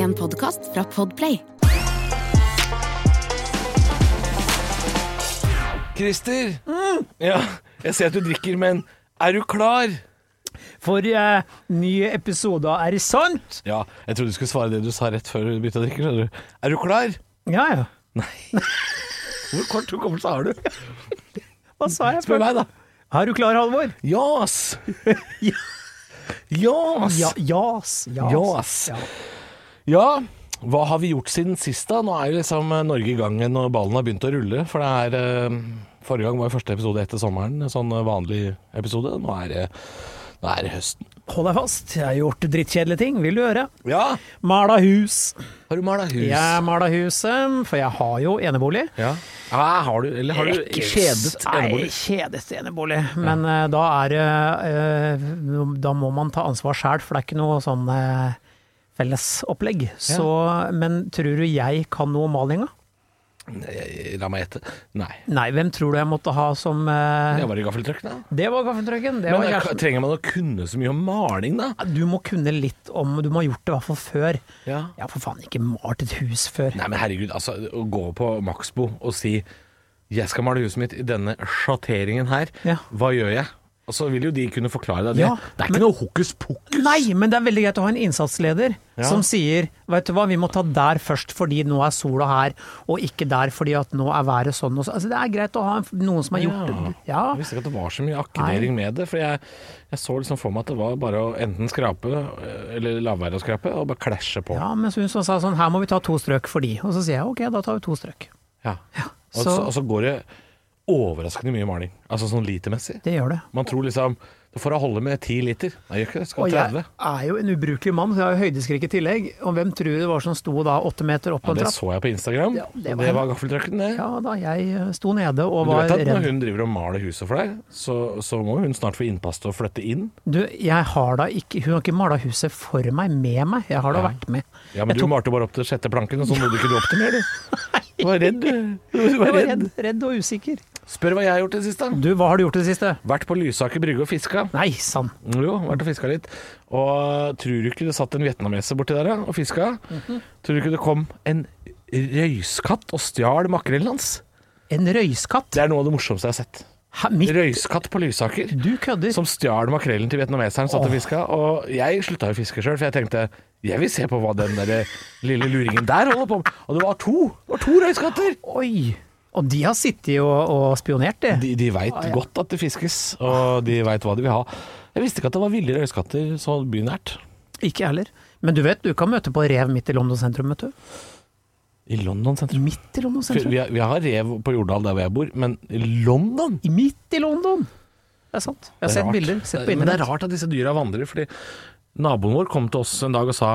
En podkast fra Podplay. Christer. Ja, jeg ser at du drikker, men er du klar? For eh, nye episoder, er det sant? Ja, jeg trodde du skulle svare det du sa rett før du begynte å drikke. skjønner du. Er du klar? Ja, ja. Hvor kort hukommelse har du? Hva sa jeg Spør meg, da. Er du klar, Halvor? Jas. Jas. Ja, jas. Jas. Jas. Ja. Ja, hva har vi gjort siden sist da? Nå er jo liksom eh, Norge i gang når ballen har begynt å rulle. For det er eh, Forrige gang var første episode etter sommeren, en sånn eh, vanlig episode. Nå er det, nå er det høsten. Hold deg fast, jeg har gjort drittkjedelige ting. Vil du høre? Ja, Mala hus. har du mala hus? Jeg mala huset, for jeg har jo enebolig. Ja. ja, har du Eller har du kjedet Nei, enebolig? kjedet enebolig. Men eh, da er det eh, Da må man ta ansvar sjæl, for det er ikke noe sånn uh, fellesopplegg. Så, men tror du jeg kan noe om malinga? La meg gjette. Nei. Nei, hvem tror du jeg måtte ha som uh... Det var i gaffeltrucken, da. Det var gaffeltrucken. Det Men var trenger man å kunne så mye om maling, da? Du må kunne litt om Du må ha gjort det i hvert fall før. Ja. Jeg har for faen ikke malt et hus før. Nei, men herregud, altså, å gå på Maxbo og si 'jeg skal male huset mitt i denne sjatteringen her', Ja. hva gjør jeg? Og så vil jo de kunne forklare deg det. Ja, det er ikke men- noe hokus pokus. Nei, men det er veldig greit å ha en innsatsleder Ja. som sier Vet du hva, vi må ta der først fordi nå er sola her, og ikke der fordi at nå er været sånn og sånn. Altså, det er greit å ha noen som har gjort det. Ja. Jeg visste ikke at det var så mye akkedering med det. For jeg, jeg så liksom for meg at det var bare å enten skrape, eh, eller la være å skrape, og bare klasje på. ja, men hun som sa sånn Her må vi ta to strøk for de. Og så sier jeg ok, da tar vi to strøk. Ja. ja. så- så, og så går det overraskende mye maling. Altså sånn litermessig. Det gjør det. Man tror liksom for får holde med ti liter. Nei. Det Skal Og 30. jeg er jo en ubrukelig mann, så jeg har jo høydeskrekk i tillegg. Og hvem tror du det var som sto da åtte meter opp Ja, på en det så jeg på Instagram. Ja, det det var- var, gaffeltrucken, det. Ja da, jeg eh, sto nede og var redd. du vet at når hun driver og maler huset for deg, så, så må hun snart få innpass til å flytte inn. Du, jeg har da ikke Hun har ikke mala huset for meg, med meg. Jeg har da Ja. vært med. Ja, men Jeg du tok- malte bare opp til sjette planken, og så nådde ikke du opp til mer, du. Du var redd, du. Du Jeg var var redd, redd og usikker. Spør hva jeg har gjort i det siste. Du, hva har du gjort i det siste? Vært på Lysaker brygge og fiska. Nei sann. Jo, vært og fiska litt. Og tror du ikke det satt en vietnameser borti der og fiska? Mhm. Tror du ikke det kom en røyskatt og stjal makrellen hans? En røyskatt? Det er noe av det morsomste jeg har sett. Ha, mitt... Røyskatt på Lysaker. Du kødder. Som stjal makrellen til vietnameseren satt og fiska. Og jeg slutta jo å fiske sjøl, for jeg tenkte jeg vil se på hva den der lille luringen der holder på med. Og det var to! Det var to røyskatter! Oi. Og de har sittet og, og spionert, de. De, de veit Ah, ja. godt at det fiskes, og de veit hva de vil ha. Jeg visste ikke at det var ville røyskatter så bynært. Ikke jeg heller. Men du vet, du kan møte på rev midt i London sentrum, vet du. I London sentrum. Midt i London sentrum. Vi, har- vi har rev på Jordal der hvor jeg bor, men i London? I Midt i London! Det er sant. Jeg har sett rart. bilder. Sett på Men det er rart at disse dyra vandrer, fordi naboen vår kom til oss en dag og sa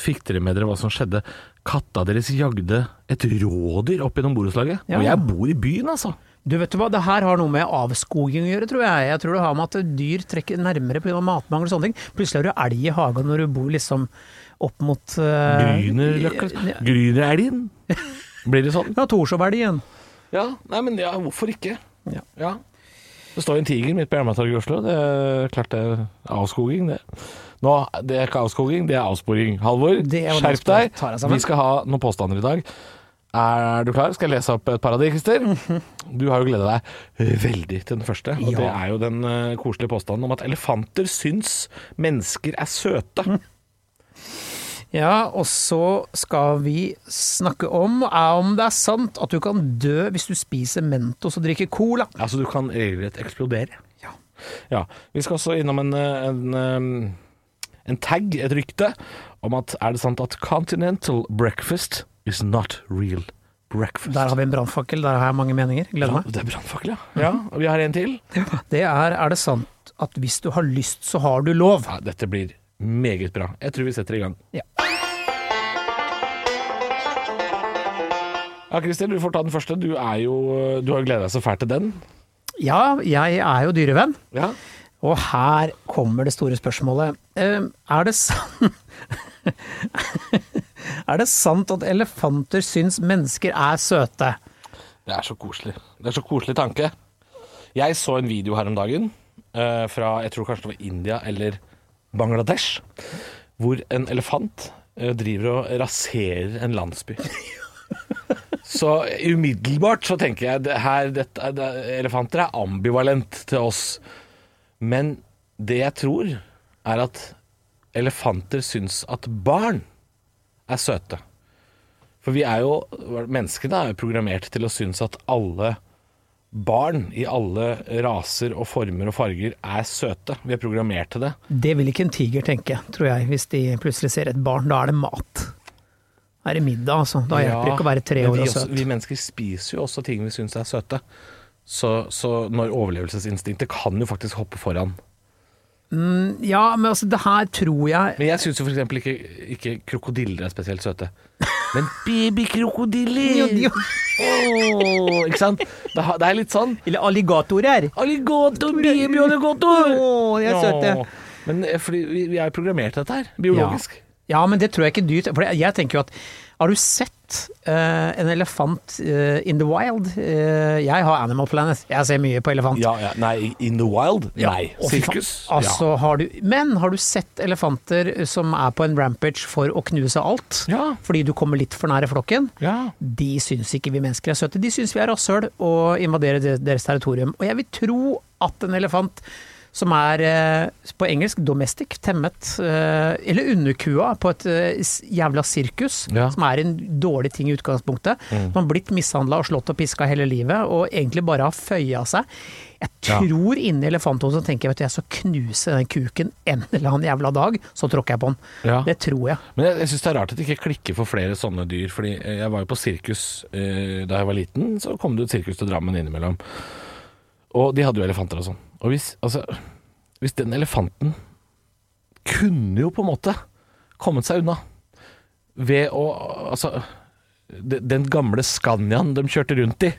Fikk dere med dere hva som skjedde? Katta deres jagde et rådyr opp gjennom borettslaget. Ja. Og jeg bor i byen, altså. Du vet du hva, det her har noe med avskoging å gjøre, tror jeg. Jeg tror det har med at dyr trekker nærmere pga. matmangel og sånne ting. Plutselig har du elg i hagen når du bor liksom opp mot uh, Grünerløkka. Grünerelgen. Blir det sånn? Ja, Torshov-elgen. Ja, nei, men ja, hvorfor ikke? Ja. Det står en tiger midt på Jernbanetorget i Oslo. Det er klart det er avskoging, det. Nå, det er ikke avskoging, det er avsporing. Halvor, er skjerp deg. Vi skal ha noen påstander i dag. Er du klar? Skal jeg lese opp et par av de, Christer? Du har jo gleda deg veldig til den første. Og Mhm. Ja. det er jo den eh, koselige påstanden om at elefanter syns mennesker er søte. Ja, og så skal vi snakke om er om det er sant at du kan dø hvis du spiser Mentos og drikker cola. Altså, du kan regelrett eksplodere. Ja. Ja. Vi skal også innom en, eh, en, eh, en tag, et rykte, om at er det sant at continental breakfast is not real breakfast? Der har vi en brannfakkel, der har jeg mange meninger. Gleder meg. ja, det er brannfakkel, ja. ja. Og vi har en til. Det er er det sant at hvis du har lyst, så har du lov? Ja, dette blir meget bra. Jeg tror vi setter i gang. Ja. Ja, Christer, du får ta den første. Du er jo Du har jo gleda deg så fælt til den. Ja, jeg er jo dyrevenn. Ja. Og her kommer det store spørsmålet. Eh, Er det sant Er det sant at elefanter syns mennesker er søte? Det er så koselig. Det er så koselig tanke. Jeg så en video her om dagen eh, fra jeg tror kanskje det var India eller Bangladesh, hvor en elefant eh, driver og raserer en landsby. Så umiddelbart så tenker jeg det her, dette, det, elefanter er ambivalent til oss. Men det jeg tror, er at elefanter syns at barn er søte. For vi er jo, menneskene er jo programmert til å synes at alle barn i alle raser og former og farger er søte. Vi er programmert til det. Det vil ikke en tiger tenke, tror jeg, hvis de plutselig ser et barn. Da er det mat. Da er det middag, altså. Da hjelper det ikke å være tre år og også, søt. vi mennesker spiser jo også ting vi syns er søte. Så, så når overlevelsesinstinktet kan jo faktisk hoppe foran. Ja, men altså, det her tror jeg Men jeg syns jo f.eks. Ikke, ikke krokodiller er spesielt søte. Men babykrokodiller! Åh, ikke sant? Det, det er litt sånn Eller alligatorer. Alligator, babyalligator! Oh, de er søte. Oh, Men eh, fordi vi, vi er programmert til dette her, biologisk. Ja, men det tror jeg ikke du For jeg tenker jo at Har du sett uh, en elefant uh, in the wild? Uh, jeg har Animal Planet. Jeg ser mye på elefant. Ja, ja. Nei, in the wild? Nei. Å. Sirkus? Altså, har du, men har du sett elefanter som er på en rampage for å knuse alt? Ja. Fordi du kommer litt for nære flokken? ja. De syns ikke vi mennesker er søte. De syns vi er rasshøl og invaderer deres territorium. Og jeg vil tro at en elefant som er eh, på engelsk domestic, temmet, eh, eller underkua på et eh, jævla sirkus, Ja. som er en dårlig ting i utgangspunktet. Mm. Som har blitt mishandla og slått og piska hele livet, og egentlig bare har føya seg. Jeg Ja. tror inni elefanthodet tenker jeg vet du, jeg skal knuse den kuken en eller annen jævla dag, så tråkker jeg på den. Ja. Det tror jeg. Men jeg, jeg syns det er rart at det ikke klikker for flere sånne dyr. Fordi jeg var jo på sirkus eh, da jeg var liten, så kom det et sirkus til Drammen innimellom. Og de hadde jo elefanter og sånn. Og hvis, altså, hvis den elefanten kunne jo på en måte kommet seg unna ved å Altså, den gamle Scaniaen de kjørte rundt i,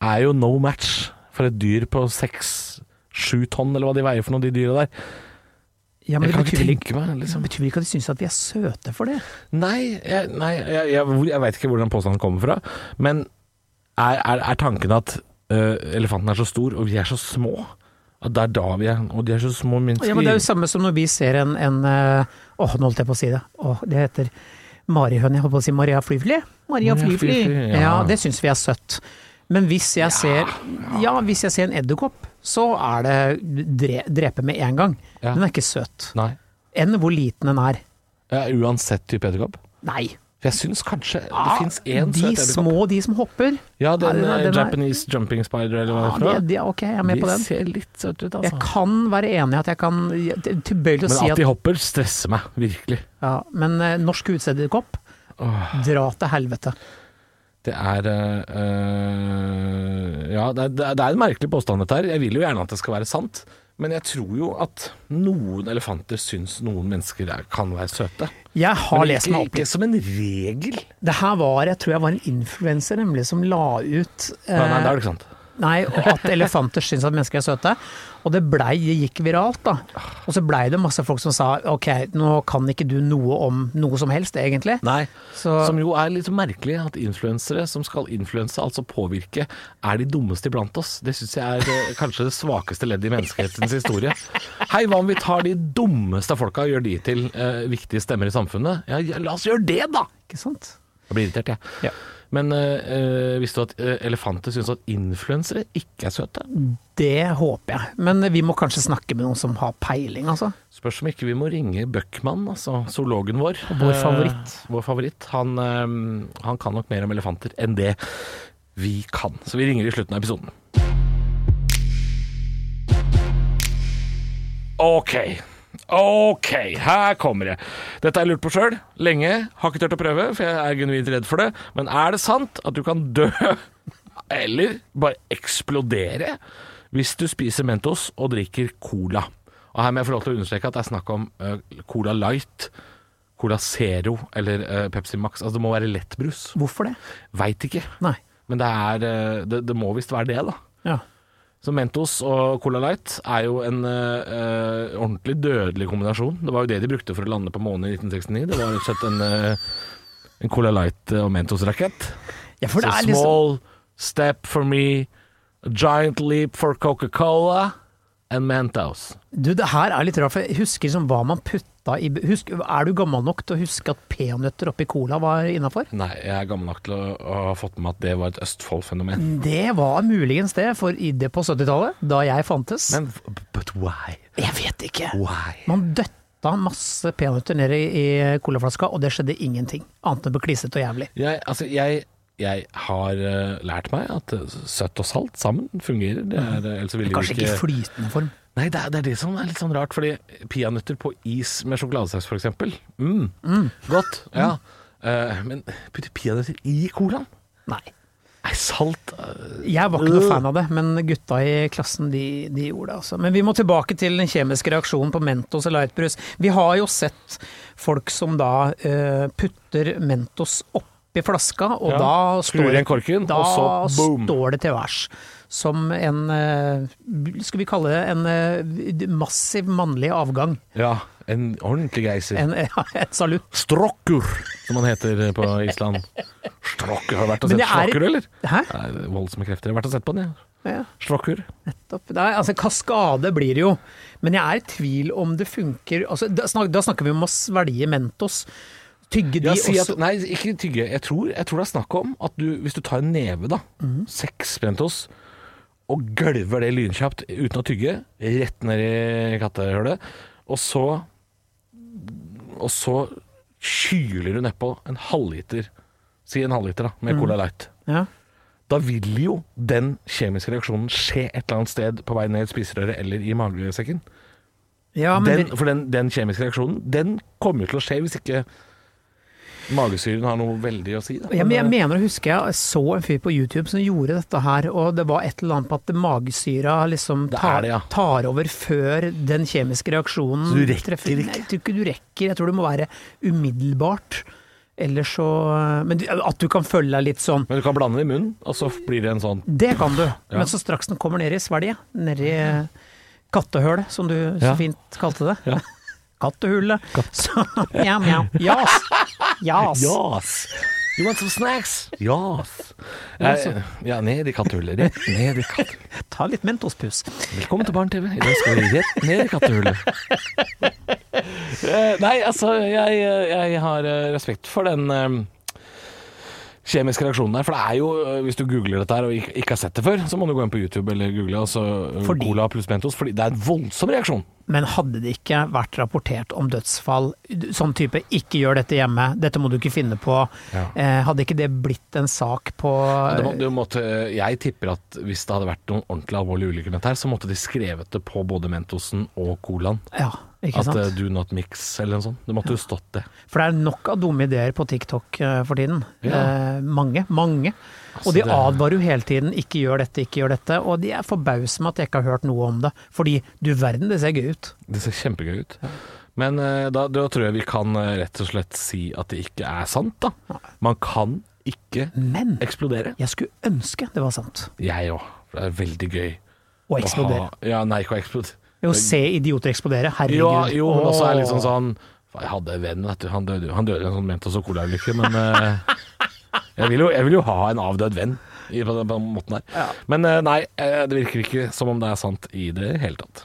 er jo no match for et dyr på seks-sju tonn, eller hva de veier for noe, de dyra der. Ja, men det kan ikke tenke meg, liksom. betyr ikke at de syns at vi er søte for det. Nei, jeg, nei, jeg, jeg, jeg veit ikke hvor den påstanden kommer fra. Men er, er, er tanken at uh, elefanten er så stor, og vi er så små? At det er da vi er Og de er så små mennesker. Ja, men Det er jo samme som når vi ser en, en eh, Åh, nå holdt jeg på å si det. Åh, det heter marihøne. Jeg holdt på å si Maria Flyfly. Maria Maria Flyfly. Ja. Ja. det syns vi er søtt. Men hvis jeg ser Ja, hvis jeg ser en edderkopp, så er det dre, drepe med en gang. Ja. Den er ikke søt. Nei. Enn hvor liten den er. Ja, uansett type edderkopp. Nei. For jeg syns kanskje det Ja, fins én de små, de som hopper. Ja, den, Ja, den er- Japanese er- jumping spider, eller hva Ja, det er de, ok, jeg er med på De den. ser litt søte ut, Jeg altså. kan være enig i at jeg kan Tilbøyelig å Men si at at de hopper, stresser meg virkelig. ja, Men uh, norsk utsedderkopp, dra til helvete. Det er øh, Ja, det det er- det er en merkelig påstand, dette her. Jeg vil jo gjerne at det skal være sant. Men jeg tror jo at noen elefanter syns noen mennesker er, kan være søte. Jeg har Men lest meg opp ikke som en regel. Det her var, jeg tror jeg var en influenser nemlig som la ut eh, Nei, nei, det er det ikke sant. Nei, og at elefanter syns at mennesker er søte. Og det blei, det gikk viralt, da. Og så blei det masse folk som sa ok, nå kan ikke du noe om noe som helst, egentlig. Nei, Så Som jo er litt merkelig at influensere som skal influense, altså påvirke, er de dummeste iblant oss. Det syns jeg er det, kanskje det svakeste leddet i menneskehetens historie. Hei, hva om vi tar de dummeste folka og gjør de til eh, viktige stemmer i samfunnet? Ja, ja, la oss gjøre det, da! ikke sant? Jeg blir irritert, jeg. Ja. Men eh, eh, visste du at eh, elefanter syns at influensere ikke er søte? Det håper jeg. Men vi må kanskje snakke med noen som har peiling, altså. Spørs om ikke vi må ringe Bøckmann, altså zoologen vår. Vår Eh, favoritt. vår favoritt. Han, øh, han kan nok mer om elefanter enn det vi kan. Så vi ringer i slutten av episoden. Ok. Ok, her kommer det. Dette har jeg lurt på sjøl lenge. Har ikke turt å prøve, for jeg er genuint redd for det. Men er det sant at du kan dø, eller bare eksplodere, hvis du spiser Mentos og drikker cola? Og her må jeg få lov til å understreke at det er snakk om uh, Cola Light, Cola Zero eller uh, Pepsi Max. Altså det må være lettbrus. Hvorfor det? Veit ikke. Nei. Men det, er, uh, det, det må visst være det, da. Ja. Så Mentos og Cola Light er jo en eh, ordentlig dødelig kombinasjon. Det var jo det de brukte for å lande på månen i 1969. Det var rett og slett en, uh, en Cola Light og Mentos-rakett. ja, for det er liksom small step for me, a giant leap for Coca-Cola. And Mentos. Du, det her er litt rart, for jeg husker liksom hva man putta i husk, Er du gammel nok til å huske at peanøtter oppi cola var innafor? Nei, jeg er gammel nok til å, å ha fått med meg at det var et Østfold-fenomen. Det var muligens det, for i det på 70-tallet, da jeg fantes Men but why? Jeg vet ikke. Why? Man døtta masse peanøtter ned i, i colaflaska, og det skjedde ingenting. Annet enn å bli klisete og jævlig. Jeg, altså, jeg, jeg har eh, lært meg at eh, søtt og salt sammen fungerer. Det er, ellers så ville Kanskje ikke i flytende form. Nei, det er, det er det som er litt sånn rart, fordi peanøtter på is med sjokoladesaus for eksempel. Mm, Godt. Ja. Uh, men putte peanøtter i colaen? Nei. Nei, salt uh, Jeg var ikke noe fan av det, men gutta i klassen de, de gjorde det. Altså. Men vi må tilbake til den kjemiske reaksjonen på Mentos og Lightbrus. Vi har jo sett folk som da uh, putter Mentos oppi flaska, og Ja, da, står, korken, da og så boom. står det til værs. Som en eh, Skal vi kalle det en eh, massiv mannlig avgang. Ja, en ordentlig geiser. En, ja, en salutt. Strokkur, som han heter på Island. Strokkur, Har du vært og sett Strokkur, eller? Hæ? Det er voldsomme krefter. Jeg har vært og sett på den, jeg. Ja. Strokkur. Nettopp. Nei, altså kaskade blir det jo, men jeg er i tvil om det funker altså, da, snak, da snakker vi om å svelge Mentos. Tygge de si også? at, nei, ikke tygge. Jeg tror, jeg tror det er snakk om at du, hvis du tar en neve, da, mm. seks Brentos, og gølver det lynkjapt uten å tygge, rett ned i kattehullet, og så Og så kyler du nedpå en halvliter, si en halvliter da, Mhm. med Cola Light. Ja. Da vil jo den kjemiske reaksjonen skje et eller annet sted på vei ned i spiserøret eller i magesekken. Ja, men Den, for den, den kjemiske reaksjonen, den kommer jo til å skje hvis ikke magesyren har noe veldig å si. Da. men jeg mener å huske jeg så en fyr på YouTube som gjorde dette her, og det var et eller annet på at magesyra liksom tar, det, ja. tar over før den kjemiske reaksjonen Så du rekker treffer. ikke? Nei, Jeg tror ikke du rekker, jeg tror det må være umiddelbart. Eller så Men at du kan føle deg litt sånn Men du kan blande det i munnen, og så blir det en sånn Det kan du, Ja. men så straks den kommer ned i svelget, i kattehølet, som du så Ja. fint kalte det. Ja. Kattehullet. Så mjau, mjau. Jas. Jas. Jas! You want some snacks? Yes. Eh, ja, ned i kattehullet. Rett ned i kattehullet. Ta litt Mentos-pus. Velkommen til Barne-TV. I dag skal vi rett ned i kattehullet. Eh, Nei, altså, jeg, jeg har eh, respekt for den eh, kjemiske reaksjonen der. For det er jo, eh, hvis du googler dette her og ikke, ikke har sett det før, så må du gå inn på YouTube eller google altså, Fordi- Cola pluss Mentos. Fordi det er en voldsom reaksjon. Men hadde det ikke vært rapportert om dødsfall, sånn type 'ikke gjør dette hjemme', 'dette må du ikke finne på', Ja. eh, hadde ikke det blitt en sak på Det må, måtte, jeg tipper at hvis det hadde vært noen ordentlig alvorlige ulykker med dette her, så måtte de skrevet det på både Mentosen og Colaen. Ja, ikke At sant? eh, do not mix eller noe sånt. Det måtte jo stått det. For det er nok av dumme ideer på TikTok eh, for tiden. Ja. Eh, mange, mange. Altså, og de det- advarer jo hele tiden 'ikke gjør dette, ikke gjør dette', og de er forbauset med at jeg ikke har hørt noe om det. Fordi du verden, det ser gøy ut. Det ser kjempegøy ut. Men eh, da, da tror jeg vi kan rett og slett si at det ikke er sant, da. Man kan ikke Men eksplodere. jeg skulle ønske det var sant. Jeg òg. Det er veldig gøy. Å å eksplodere. ha- Ja, nei, ikke å eksplodere. Jo, se idioter eksplodere. Herregud. Ja, jo, men også er det litt sånn sånn Jeg hadde en venn, vet du. Han døde, jo- han døde i en sånn Mentos og Cola-ulykke, men eh, jeg, vil jo, jeg vil jo ha en avdød venn på den, måten. Ja. Men eh, nei, eh, det virker ikke som om det er sant i det hele tatt.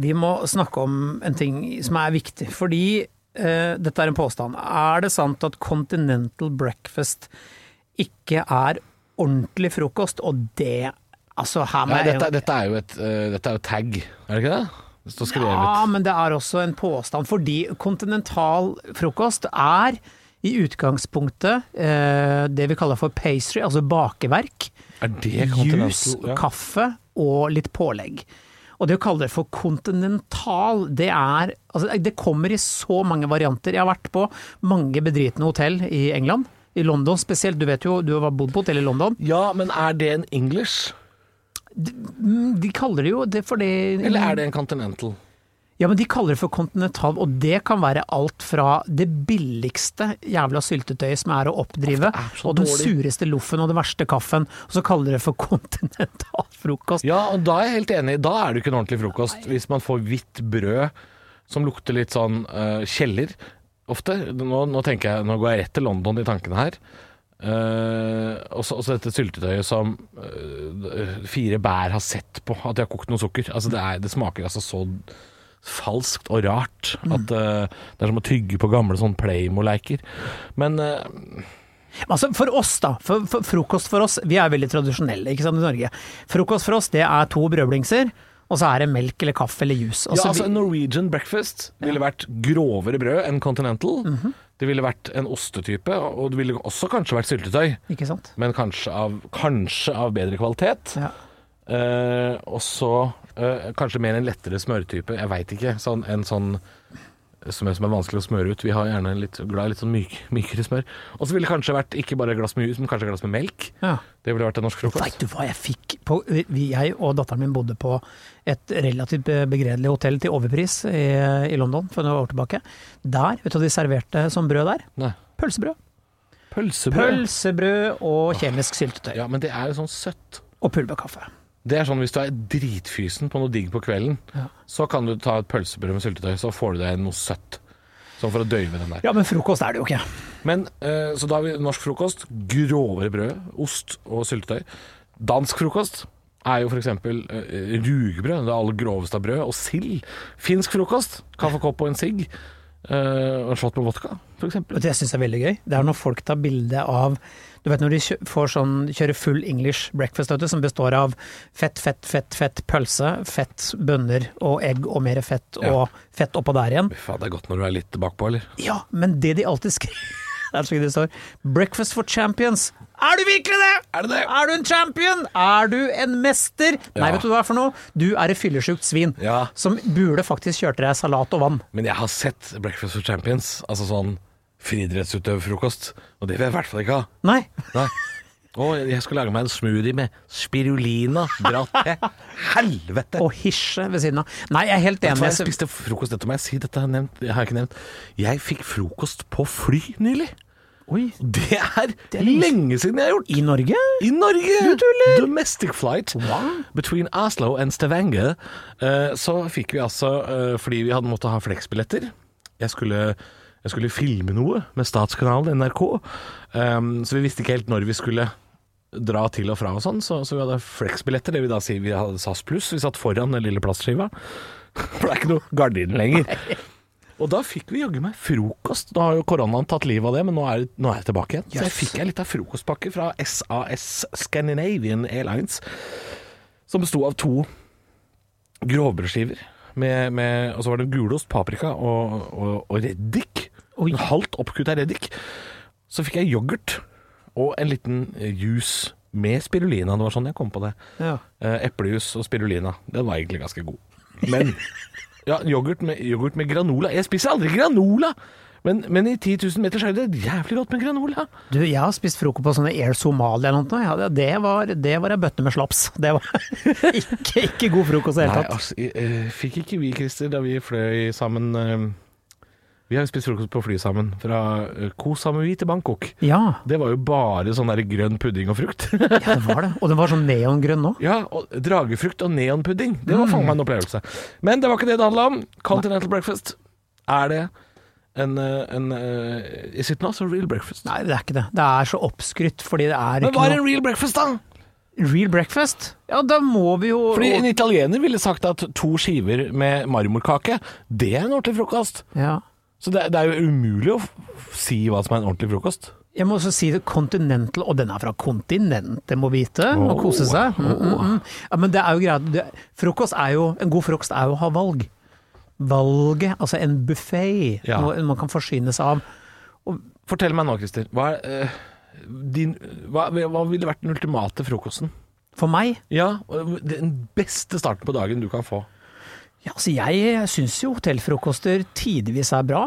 Vi må snakke om en ting som er viktig, fordi uh, dette er en påstand. Er det sant at continental breakfast ikke er ordentlig frokost, og det Altså, her Nei, dette, dette er jo et uh, Dette er jo tag, er det ikke det? Det står skrevet. Ja, men det er også en påstand, fordi kontinental frokost er i utgangspunktet uh, det vi kaller for pastry, altså bakeverk. Er det Juice. Ja. kaffe og litt pålegg. Og det å kalle det for kontinental, det er altså Det kommer i så mange varianter. Jeg har vært på mange bedritne hotell i England. I London spesielt. Du vet jo, du har bodd på hotell i London. ja, men er det en English? Mm, De kaller det jo det for det Eller er det en continental? Ja, men de kaller det for kontinental, og det kan være alt fra det billigste jævla syltetøyet som er å oppdrive, er og den sureste loffen og den verste kaffen, og så kaller de det for kontinental frokost. Ja, og da er jeg helt enig. Da er det ikke en ordentlig frokost. Hvis man får hvitt brød som lukter litt sånn uh, kjeller. Ofte. Nå, nå tenker jeg, nå går jeg rett til London i tankene her. Eh, og så dette syltetøyet som uh, fire bær har sett på at de har kokt noe sukker. Altså det, er, det smaker altså så falskt og rart at uh, det er som å tygge på gamle sånn Playmo-leiker. Men Altså For oss, da. For, for frokost for oss, vi er veldig tradisjonelle ikke sant, i Norge. Frokost for oss, det er to brødblingser, og så er det melk eller kaffe eller juice. ja, Altså, vi- Norwegian breakfast ville vært grovere brød enn Continental. Mhm. Det ville vært en ostetype, og det ville også kanskje vært syltetøy. ikke sant? Men kanskje av, kanskje av bedre kvalitet. Ja. Eh, og så eh, kanskje mer en lettere smørtype. Jeg veit ikke. Sånn, en sånn smør som er vanskelig å smøre ut. Vi har gjerne litt, glad i litt sånn myk, mykere smør. Og så ville det kanskje vært ikke bare et glass med jus, men kanskje et glass med melk. ja. Det ville vært en norsk Veit frokost. du hva jeg fikk på vi- Jeg og datteren min bodde på et relativt begredelig hotell til overpris i, i London for noen år tilbake. Der, vet du hva de serverte som brød der? Nei. Pølsebrød. Pølsebrød. Pølsebrød og kjemisk syltetøy. Ja, men det er jo sånn søtt. Og pulverkaffe. Det er sånn hvis du er dritfysen på noe digg på kvelden, Ja. så kan du ta et pølsebrød med syltetøy, så får du deg noe søtt. Sånn for å døyve den der. Ja, men frokost er det jo ikke. Men, eh, Så da har vi norsk frokost. Grovere brød, ost og syltetøy. Dansk frokost er jo f.eks. Uh, rugbrød, det aller groveste av brød, og sild. Finsk frokost, kaffekopp og en sigg. Uh, og en shot med vodka, f.eks. Det syns jeg er veldig gøy. Det er når folk tar bilde av Du vet når de får sånn, kjører full English breakfast, du, som består av fett, fett, fett, fett pølse, fett bønner og egg og mer fett Ja. og fett oppå der igjen. Faen, det er godt når du er litt bakpå, eller? Ja, men det de alltid skriver Det er så det står 'Breakfast for champions'. Er du virkelig det?! Er det det? Er du en champion? Er du en mester? Nei, vet du hva det er for noe? Du er et fyllesjukt svin. Ja. Som burde faktisk kjørt deg salat og vann. Men jeg har sett Breakfast for Champions, altså sånn friidrettsutøverfrokost, og det vil jeg i hvert fall ikke ha. Nei. Nei. Og jeg skal lage meg en smoothie med spirulina. Dra til helvete! Og hisje ved siden av. Nei, jeg er helt du enig. jeg spiste frokost, dette må jeg si, dette har jeg, nevnt, jeg har ikke nevnt. Jeg fikk frokost på fly nylig. Oi, Det er, er lenge siden jeg har gjort. i Norge? I Norge! Domestic flight Wow. between Oslo and Stavanger. Eh, så fikk vi altså, eh, fordi vi hadde måttet ha fleksbilletter Jeg skulle, jeg skulle filme noe med statskanalen NRK, um, så vi visste ikke helt når vi skulle dra til og fra og sånn, så, så vi hadde fleksbilletter, det vil da si vi hadde SAS pluss. Vi satt foran den lille plastskiva, for det er ikke noe gardin lenger. Og da fikk vi jaggu meg frokost. Nå har jo koronaen tatt livet av det, men nå er, nå er jeg tilbake igjen. Så jeg fikk ei lita frokostpakke fra SAS Scandinavian Airlines, som besto av to grovbrødskiver. Med, med, og så var det gulost, paprika og, og, og reddik. En halvt oppkutta reddik. Så fikk jeg yoghurt og en liten eh, juice med spirulina. Det var sånn jeg kom på det. Ja. Eh, Eplejus og spirulina. Den var egentlig ganske god. Men ja, yoghurt med, yoghurt med granola. Jeg spiser aldri granola! Men, men i 10 000 meters høyde, jævlig godt med granola. Du, jeg har spist frokost på sånne Air Somalia eller noe. Ja, det, var, det var ei bøtte med slaps. Det var ikke, ikke god frokost i det hele tatt. Nei, altså, eh, fikk ikke vi, Christer, da vi fløy sammen Vi har spist frokost på fly sammen, fra uh, Koh Samui til Bangkok. Ja, Det var jo bare sånn der grønn pudding og frukt. ja, det var det. Og den var sånn neongrønn òg. ja, og dragefrukt og neonpudding. Det var faen meg en opplevelse. Men det var ikke det det handla om. Continental breakfast. Er det en, eh, en uh, Is it not a real breakfast? Nei, det er ikke det. Det er så oppskrytt fordi det er Men ikke hva er en real breakfast, da? Real breakfast? Ja, da må vi jo Fordi En italiener ville sagt at to skiver med marmorkake, det er en ordentlig frokost. ja. Så det, det er jo umulig å si hva som er en ordentlig frokost. Jeg må også si det Continental, og den er fra kontinentet, må vite, og kose seg. Mm, mm, mm. Ja, men det er jo greit. Frokost er jo, en god frokost er jo å ha valg. Valget, altså en buffé, Ja. noe man kan forsyne seg av. Fortell meg nå, Christer. Hva, er, din, hva, hva ville vært den ultimate frokosten? For meg, Ja, Den beste starten på dagen du kan få. Ja, altså jeg syns jo hotellfrokoster tidvis er bra.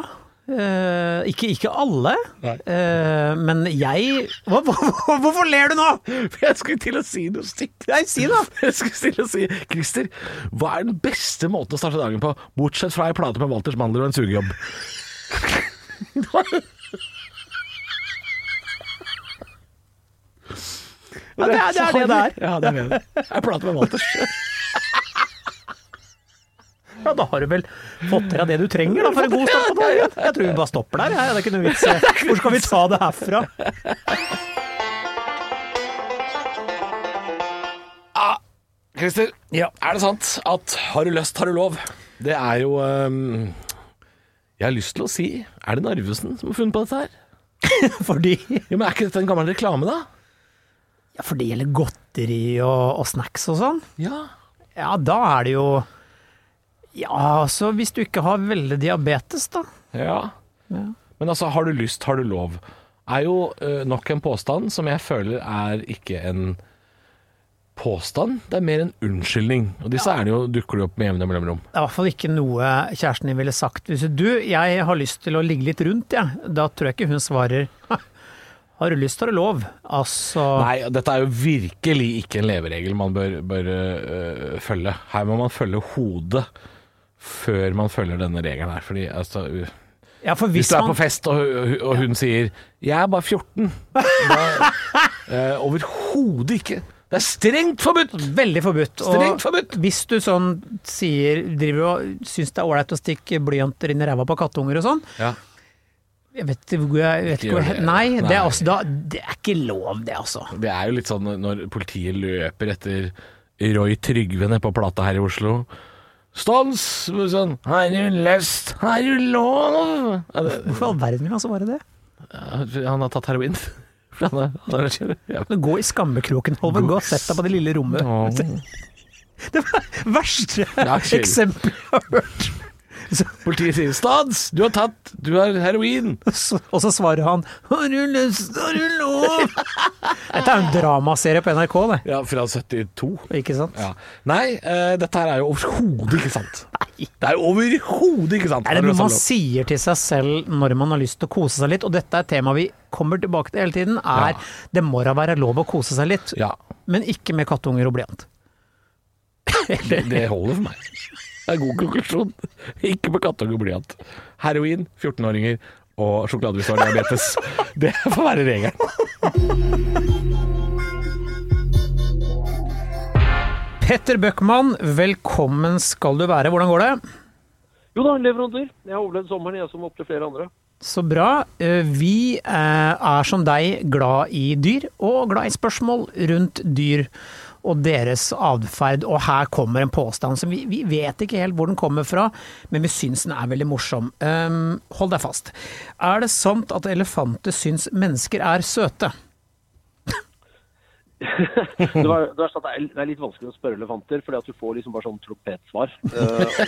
Eh, ikke, ikke alle. Eh, men jeg hva, hva, Hvorfor ler du nå? For jeg skulle til å si noe stygt. Nei, si det. Jeg skulle til å si Christer, hva er den beste måten å starte dagen på, bortsett fra ei plate med Walters mandler og en sugejobb? Ja, det er det er det det er. Ja, det er det. Ei plate med Walters. Ja, da har du vel fått til deg det du trenger da, for en god start på dagen. Jeg tror vi bare stopper der, Det er ikke noe vits. Eh, hvor skal vi ta det herfra? Ah, Christer, ja. er det sant at har du lyst, har du lov? Det er jo um, Jeg har lyst til å si Er det Narvesen som har funnet på dette her? Fordi jo, Men er ikke dette en gammel reklame, da? Ja, For det gjelder godteri og, og snacks og sånn? Ja. ja, da er det jo ja, altså hvis du ikke har veldig diabetes, da. ja. Ja. Men altså, 'har du lyst, har du lov' er jo eh, nok en påstand som jeg føler er ikke en påstand, det er mer en unnskyldning. Og disse er det jo, dukker det opp med jevne mellomrom. Det er i hvert fall ikke noe kjæresten din ville sagt. Hvis du, jeg har lyst til å ligge litt rundt, jeg. Ja. Da tror jeg ikke hun svarer har du lyst, har du lov. Altså Nei, dette er jo virkelig ikke en leveregel man bør, bør øh, følge. Her må man følge hodet før man følger denne regelen her. Fordi altså ja, Hvis hvis, du er på fest og, og hun sier 'jeg er bare 14', da uh, Overhodet ikke. Det er strengt forbudt! Veldig forbudt. Strengt forbudt! hvis du sånn sier Driver og syns det er ålreit å stikke blyanter inn i ræva på kattunger og sånn Ja. Jeg vet ikke jeg vet Ikke hvor det. Nei, det er, også, da, det er ikke lov, det, altså. Det er jo litt sånn når politiet løper etter Roy Trygve nede på Plata her i Oslo. Stans! Sånn, har du lyst, har du lov? Hvorfor i all verden vil han så være det? han har tatt heroin. Han er, han er, ja. Gå i skammekroken, Holmen. Gå og sett deg på det lille rommet. Det var verste eksempelet jeg har hørt. Politiet sier 'Stads, du har tatt, du har heroin'. og så svarer han 'Har du lyst, har du lov?' Dette er jo en dramaserie på NRK, det. Ja, fra 72. Ikke sant? Ja. Nei, uh, dette her er jo overhodet ikke sant. Det er jo overhodet ikke sant. Er det noe man sier til seg selv når man har lyst til å kose seg litt? Og dette er et tema vi kommer tilbake til hele tiden. Er Ja. det må da være lov å kose seg litt, Ja, men ikke med kattunger og blyant. det, det holder for meg. Det er god konklusjon. Ikke på kattunge og blyant. Heroin, 14-åringer og sjokolade og diabetes. Det får være regelen. Petter Bøckmann, velkommen skal du være. Hvordan går det? Jo da, leverandør. Jeg har overlevd sommeren, jeg som opptil flere andre. Så bra. Eh, Vi eh, er som deg glad i dyr, og glad i spørsmål rundt dyr og deres atferd. Og her kommer en påstand som vi, vi vet ikke helt hvor den kommer fra, men vi syns den er veldig morsom. Um, hold deg fast. Er det sant at elefanter syns mennesker er søte? Det, var, det, at det, er, litt vanskelig å spørre elefanter, fordi at du får liksom bare sånn tropetsvar. Uh, det,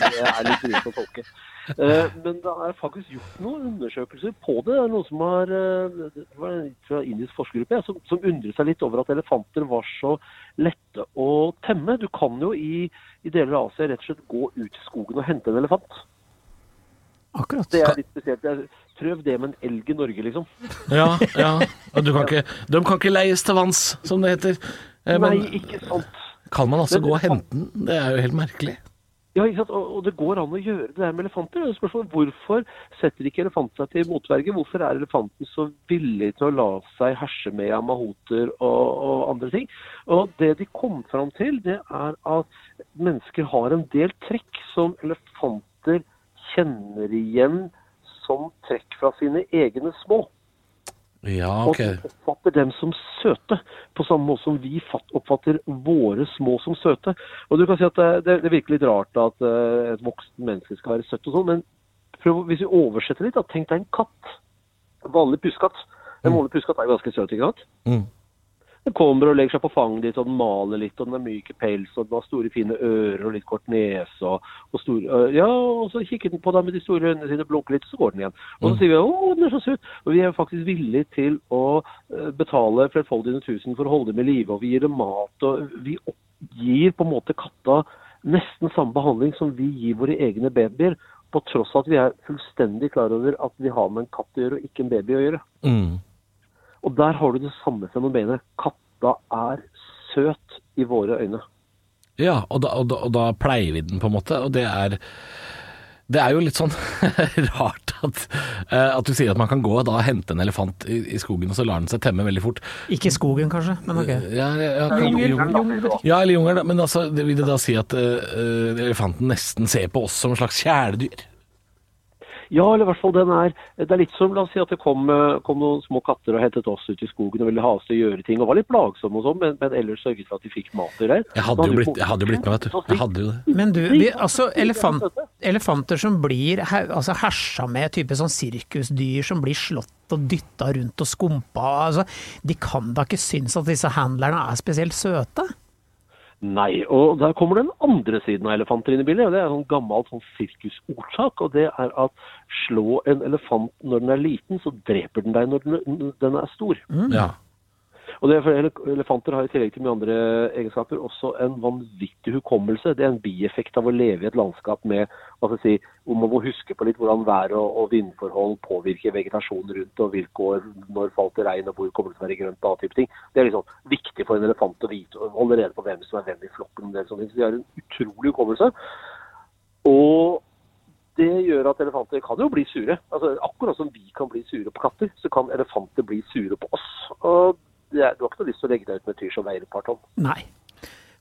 det er litt vrient å tolke. Uh, men det er faktisk gjort noen undersøkelser på det. Det er noen som har eh, det var en fra indisk forskergruppe ja, som, som undret seg litt over at elefanter var så lette å temme. Du kan jo i, i deler av Asia rett og slett gå ut i skogen og hente en elefant. Akkurat. Det er litt spesielt. Prøv det med en elg i Norge, liksom. Ja, ja. Og du kan ikke, de kan ikke leies til vanns, som det heter. Eh, Nei, Men ikke sant. kan man altså Men- gå og hente den? Det er jo helt merkelig. Ja, ikke sant? Og, det går an å gjøre det der med elefanter. Spørsmålet, Hvorfor setter ikke elefanten seg til motverge? Hvorfor er elefanten så villig til å la seg herse med av mahoter og, og andre ting? Og Det de kom fram til, det er at mennesker har en del trekk som elefanter kjenner igjen som trekk fra sine egne små. Ja, Og ok. de oppfatter dem som søte, på samme måte som vi oppfatter våre små som søte. Og du kan si at det, det, virker litt rart at eh, et voksen menneske skal være søtt og sånn, men prøv, hvis vi oversetter litt, da, tenk deg en katt. En vanlig pusekatt. En vanlig pusekatt er ganske søt, ikke sant? Mm. Den kommer og legger seg på fanget ditt, og den maler litt, og den er myk pels, og den har store, fine ører og litt kort nese. Og, og store, ja, og så kikker den på deg med de store øynene sine, blunker litt, og så går den igjen. Og så sier vi 'Å, den er så søt'. Og vi er faktisk villige til å øh, betale flerfoldige tusen for å holde dem i live, og vi gir dem mat, og vi gir på en måte katta nesten samme behandling som vi gir våre egne babyer, på tross av at vi er fullstendig klar over at vi har med en katt å gjøre, og ikke en baby å gjøre. Mm. Og der har du det samme fenomenet. Katta er søt i våre øyne. Ja, og da, og, da, og da pleier vi den på en måte, og det er det er jo litt sånn rart at, eh, at du sier at man kan gå og da hente en elefant i, i skogen, og så lar den seg temme veldig fort. Ikke i skogen, kanskje, men ok. Ja, ja, ja, jungel. ja eller junger, da. Men altså, det vil det da si at uh, elefanten nesten ser på oss som en slags kjæledyr? Ja, eller i hvert fall den er Det er litt som la oss si at det kom, eh, kom noen små katter og hentet oss ut i skogen og ville ha oss til å gjøre ting. og var litt plagsomme og sånn, men, men ellers sørget for at de fikk mat og greier. Jeg hadde jo blitt, jeg hadde jo blitt med, vet du. Jeg hadde jo det. Men du, vi, altså elefant, elefanter som blir altså, hersa med, type sånn sirkusdyr som blir slått og dytta rundt og skumpa, altså, de kan da ikke synes at disse handlerne er spesielt søte? Nei, og der kommer den andre siden av elefanter inn i bildet. og Det er en sånn gammelt sånn sirkusordtak. og Det er at slå en elefant når den er liten, så dreper den deg når den, den er stor. Ja. Og det er fordi Elefanter har i tillegg til mye andre egenskaper også en vanvittig hukommelse. Det er en bieffekt av å leve i et landskap med hva skal jeg si, hvor man må huske på litt hvordan vær og, og vindforhold påvirker vegetasjonen rundt, og hvilke år når falt det regn, og hvor kommer det til å være grønt og type ting. Det er liksom viktig for en elefant å vite og holde rede på hvem som er hvem i flokken. en sånne de har en utrolig hukommelse. Og det gjør at elefanter kan jo bli sure. Altså, akkurat som vi kan bli sure på katter, så kan elefanter bli sure på oss. Og det du har ikke noe lyst til å legge deg ut med et dyr som veier et par tonn. Nei.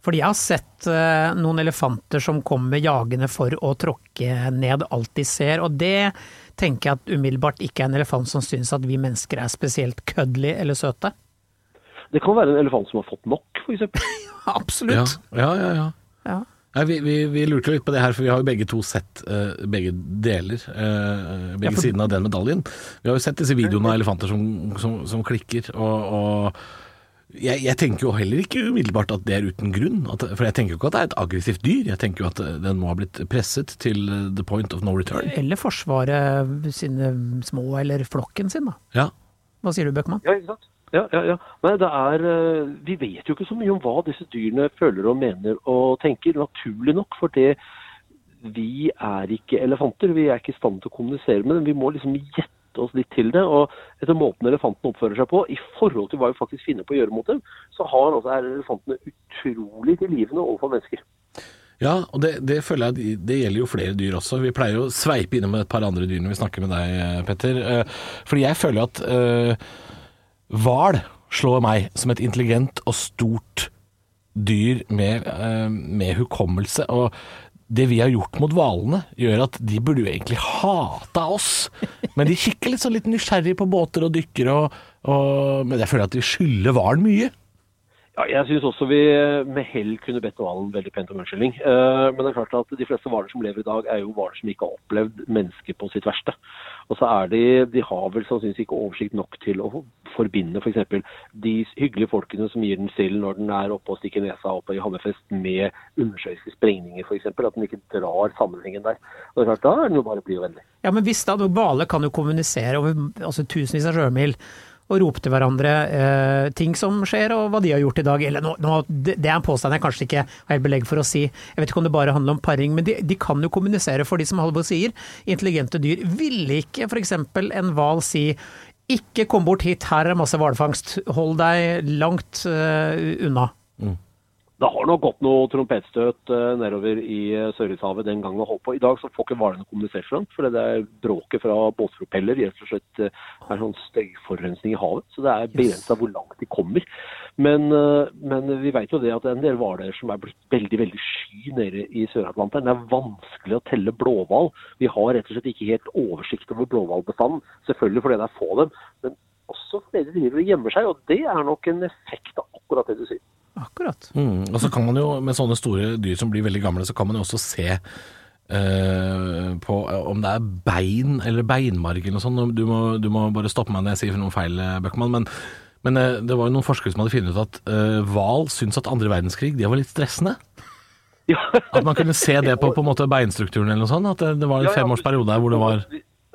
Fordi jeg har sett eh, noen elefanter som kommer jagende for å tråkke ned alt de ser, og det tenker jeg at umiddelbart ikke er en elefant som syns at vi mennesker er spesielt køddelige eller søte. Det kan være en elefant som har fått nok, f.eks. Ja, Absolutt. ja, ja. ja. Ja. Nei, vi, vi, vi lurte litt på det her, for vi har jo begge to sett uh, begge deler. Uh, begge Ja, for- sidene av den medaljen. Vi har jo sett disse videoene av elefanter som, som, som klikker, og, og jeg, jeg tenker jo heller ikke umiddelbart at det er uten grunn. At, for jeg tenker jo ikke at det er et aggressivt dyr. Jeg tenker jo at eh, den må ha blitt presset til the point of no return. Eller forsvaret sine små, eller flokken sin, da. Ja. Hva sier du, Bøckmann? Ja, ikke sant? Ja, ja, ja. Nei, det er eh, Vi vet jo ikke så mye om hva disse dyrene føler og mener og tenker, naturlig nok. For det vi er ikke elefanter. Vi er ikke i stand til å kommunisere med dem. Vi må liksom gjette oss litt til det. Og etter måten elefanten oppfører seg på, i forhold til hva vi faktisk finner på å gjøre mot dem, så har altså elefantene utrolig tilgivende overfor mennesker. Ja, og det, det føler jeg det gjelder jo flere dyr også. Vi pleier jo å sveipe innom et par andre dyr når vi snakker med deg, Petter. Eh, Fordi jeg føler at eh, hval slår meg som et intelligent og stort dyr med, eh, med hukommelse. Og det vi har gjort mot hvalene, gjør at de burde jo egentlig hate oss. Men de kikker litt sånn litt nysgjerrig på båter og dykker, og, og, men jeg føler at de skylder hvalen mye. Ja, jeg syns også vi med hell kunne bedt hvalen veldig pent om unnskyldning. Eh, men det er klart at de fleste hvaler som lever i dag, er jo hvaler som ikke har opplevd mennesker på sitt verste. Og så er de De har vel sannsynligvis ikke oversikt nok til å forbinde f.eks. de hyggelige folkene som gir den sild når den er oppe og stikker nesa opp i Hammerfest, med undersjøiske sprengninger f.eks. At den ikke drar sammenhengen der. Og det er klart, Da er den jo bare blid og vennlig. Ja, men hvis da, Hvaler kan jo kommunisere over altså, tusenvis av sjømil og rope til hverandre eh, ting som skjer og hva de har gjort i dag. Eller nå, nå, det, er en påstand jeg kanskje ikke har helt belegg for å si. Jeg vet ikke om det bare handler om paring, men de, de kan jo kommunisere for de som Halvor sier. Intelligente dyr. Ville ikke f.eks. en hval si ikke kom bort hit, her er masse hvalfangst. Hold deg langt uh, unna. Det har nok gått noe trompetstøt eh, nedover i Sørishavet Sørlandshavet den gangen og holdt på. I dag så får ikke hvalene kommunisert langt, for det er bråket fra båtpropeller rett og slett eh, er sånn støyforurensning i havet. Så det er begrensa hvor langt de kommer. Men, eh, men vi vet jo det at det er en del hvaler som er blitt veldig veldig sky nede i Sør-Atlanteren. Det er vanskelig å telle blåhval. Vi har rett og slett ikke helt oversikt over blåhvalbestanden. Selvfølgelig fordi det er få av dem, men også fordi de driver og gjemmer seg. Og det er nok en effekt av akkurat det du sier. Akkurat. Mm. Og så kan man jo, med sånne store dyr som blir veldig gamle, så kan man jo også se eh, på eh, om det er bein eller beinmarg eller noe sånt. Du må, du må bare stoppe meg når jeg sier noen feil, eh, Bøckmann. Men, men eh, det var jo noen forskere som hadde funnet ut at eh, hval syntes at andre verdenskrig det var litt stressende. Ja. At man kunne se det på, på en måte beinstrukturen eller noe sånt. At det, det var en Ja, ja, femårsperiode der hvor det var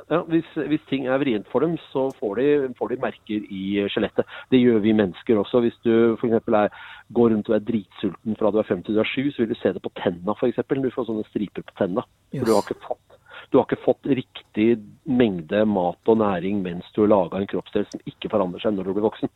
ja, hvis, hvis ting er vrient for dem, så får de, får de merker i skjelettet. Det gjør vi mennesker også. Hvis du f.eks. går rundt og er dritsulten fra du er fem til du er sju, så vil du se det på tenna f.eks. Du får sånne striper på tenna. For du har ikke fått du har ikke fått riktig mengde mat og næring mens du har laga en kroppsdel som ikke forandrer seg når du blir voksen.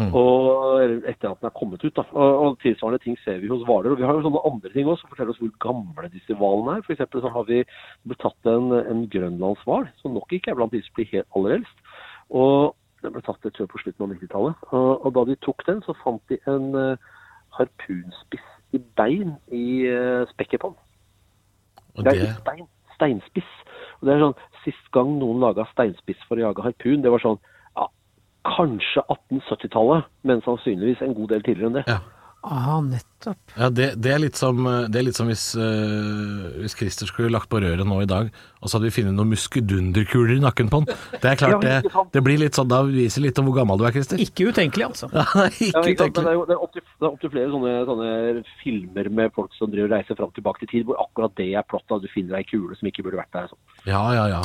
Og etter at den er kommet ut. da. Og, og Tilsvarende ting ser vi hos hvaler. Og vi har jo sånne andre ting også som forteller oss hvor gamle disse hvalene er. Eksempel så har vi ble tatt en, en grønlandshval, som nok ikke er blant de som blir helt aller eldst. Og den ble tatt et tør på slutten av 90-tallet. Og, og da de tok den, så fant de en uh, harpunspiss i bein i uh, spekket på den. Det det er stein, steinspiss. Og det er sånn sist gang noen laga steinspiss for å jage harpun, det var sånn kanskje 1870-tallet, men sannsynligvis en god del tidligere enn det. Ja. Ah, nettopp. Ja, det, det, er litt som, det er litt som hvis, uh, hvis Christer skulle lagt på røret nå i dag, og så hadde vi funnet noen muskedunderkuler i nakken på han. Det er klart, Ja, det, det blir litt sånn, da viser litt om hvor gammel du er, Christer. Ikke utenkelig, altså. Ja, Ja, ikke sant, men det er jo det er opptil det er opptil flere sånne, sånne filmer med folk som driver reiser fram og tilbake til tid, hvor akkurat det er plott, at du finner ei kule som ikke burde vært der. Sånn. Ja, ja, ja.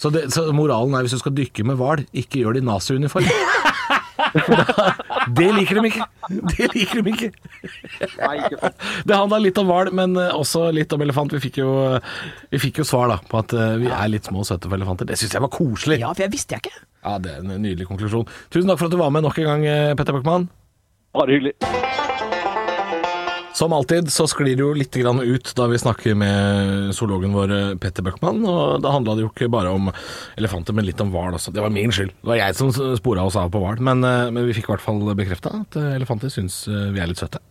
Så, det, så moralen er hvis du skal dykke med hval, ikke gjør det i naziuniform. det liker de ikke. Det liker de ikke. Det handla litt om hval, men eh, også litt om elefant. Vi fikk jo, vi fikk jo svar da, på at eh, vi er litt små og søte for elefanter. Det syns jeg var koselig. Ja, for jeg visste jeg ikke. Ja, Det er en nydelig konklusjon. Tusen takk for at du var med nok en gang, eh, Petter Bachmann. Bare hyggelig. Som alltid så sklir det jo litt ut da vi snakker med zoologen vår Petter Bøckmann. Og da handla det jo ikke bare om elefanter, men litt om hval også. Det var min skyld. Det var jeg som spora oss av på hval. Men, eh, men vi fikk i hvert fall bekrefta at eh, elefanter syns eh, vi er litt søte.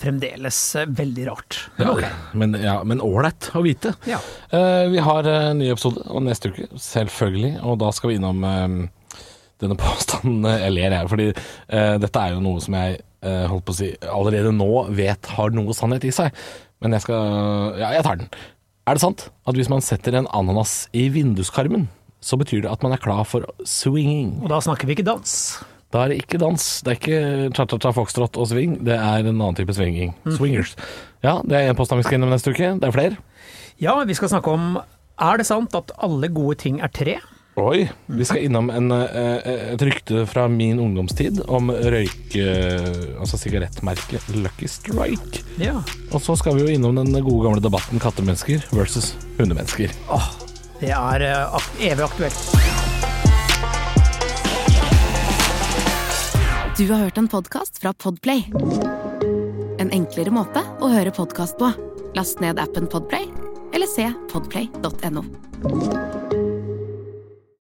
Fremdeles veldig rart. Ja, Men ok. Men ja, men ålreit å vite. Ja. Uh, vi har en ny episode og neste uke, selvfølgelig. Og da skal vi innom uh, denne påstanden Jeg ler, jeg, fordi uh, dette er jo noe som jeg holdt på å si allerede nå vet har noe sannhet i seg. Men jeg skal Ja, jeg tar den. Er det sant at hvis man setter en ananas i vinduskarmen, så betyr det at man er klar for swinging? Og da snakker vi ikke dans. Da er det ikke dans. Det er ikke cha-cha-cha, foxtrot og swing. Det er en annen type swinging. Swingers. Ja, det er en påstand vi skal innom neste uke. Det er flere. Ja, vi skal snakke om Er det sant at alle gode ting er tre? Oi. Vi skal innom en, eh, et rykte fra min ungdomstid om røyk... eh, Altså sigarettmerket Lucky Strike. Ja. Og så skal vi jo innom den gode gamle debatten kattemennesker versus hundemennesker. Åh, det er eh, ak evig aktuelt. Du har hørt en podkast fra Podplay. En enklere måte å høre podkast på. Last ned appen Podplay, eller se podplay.no.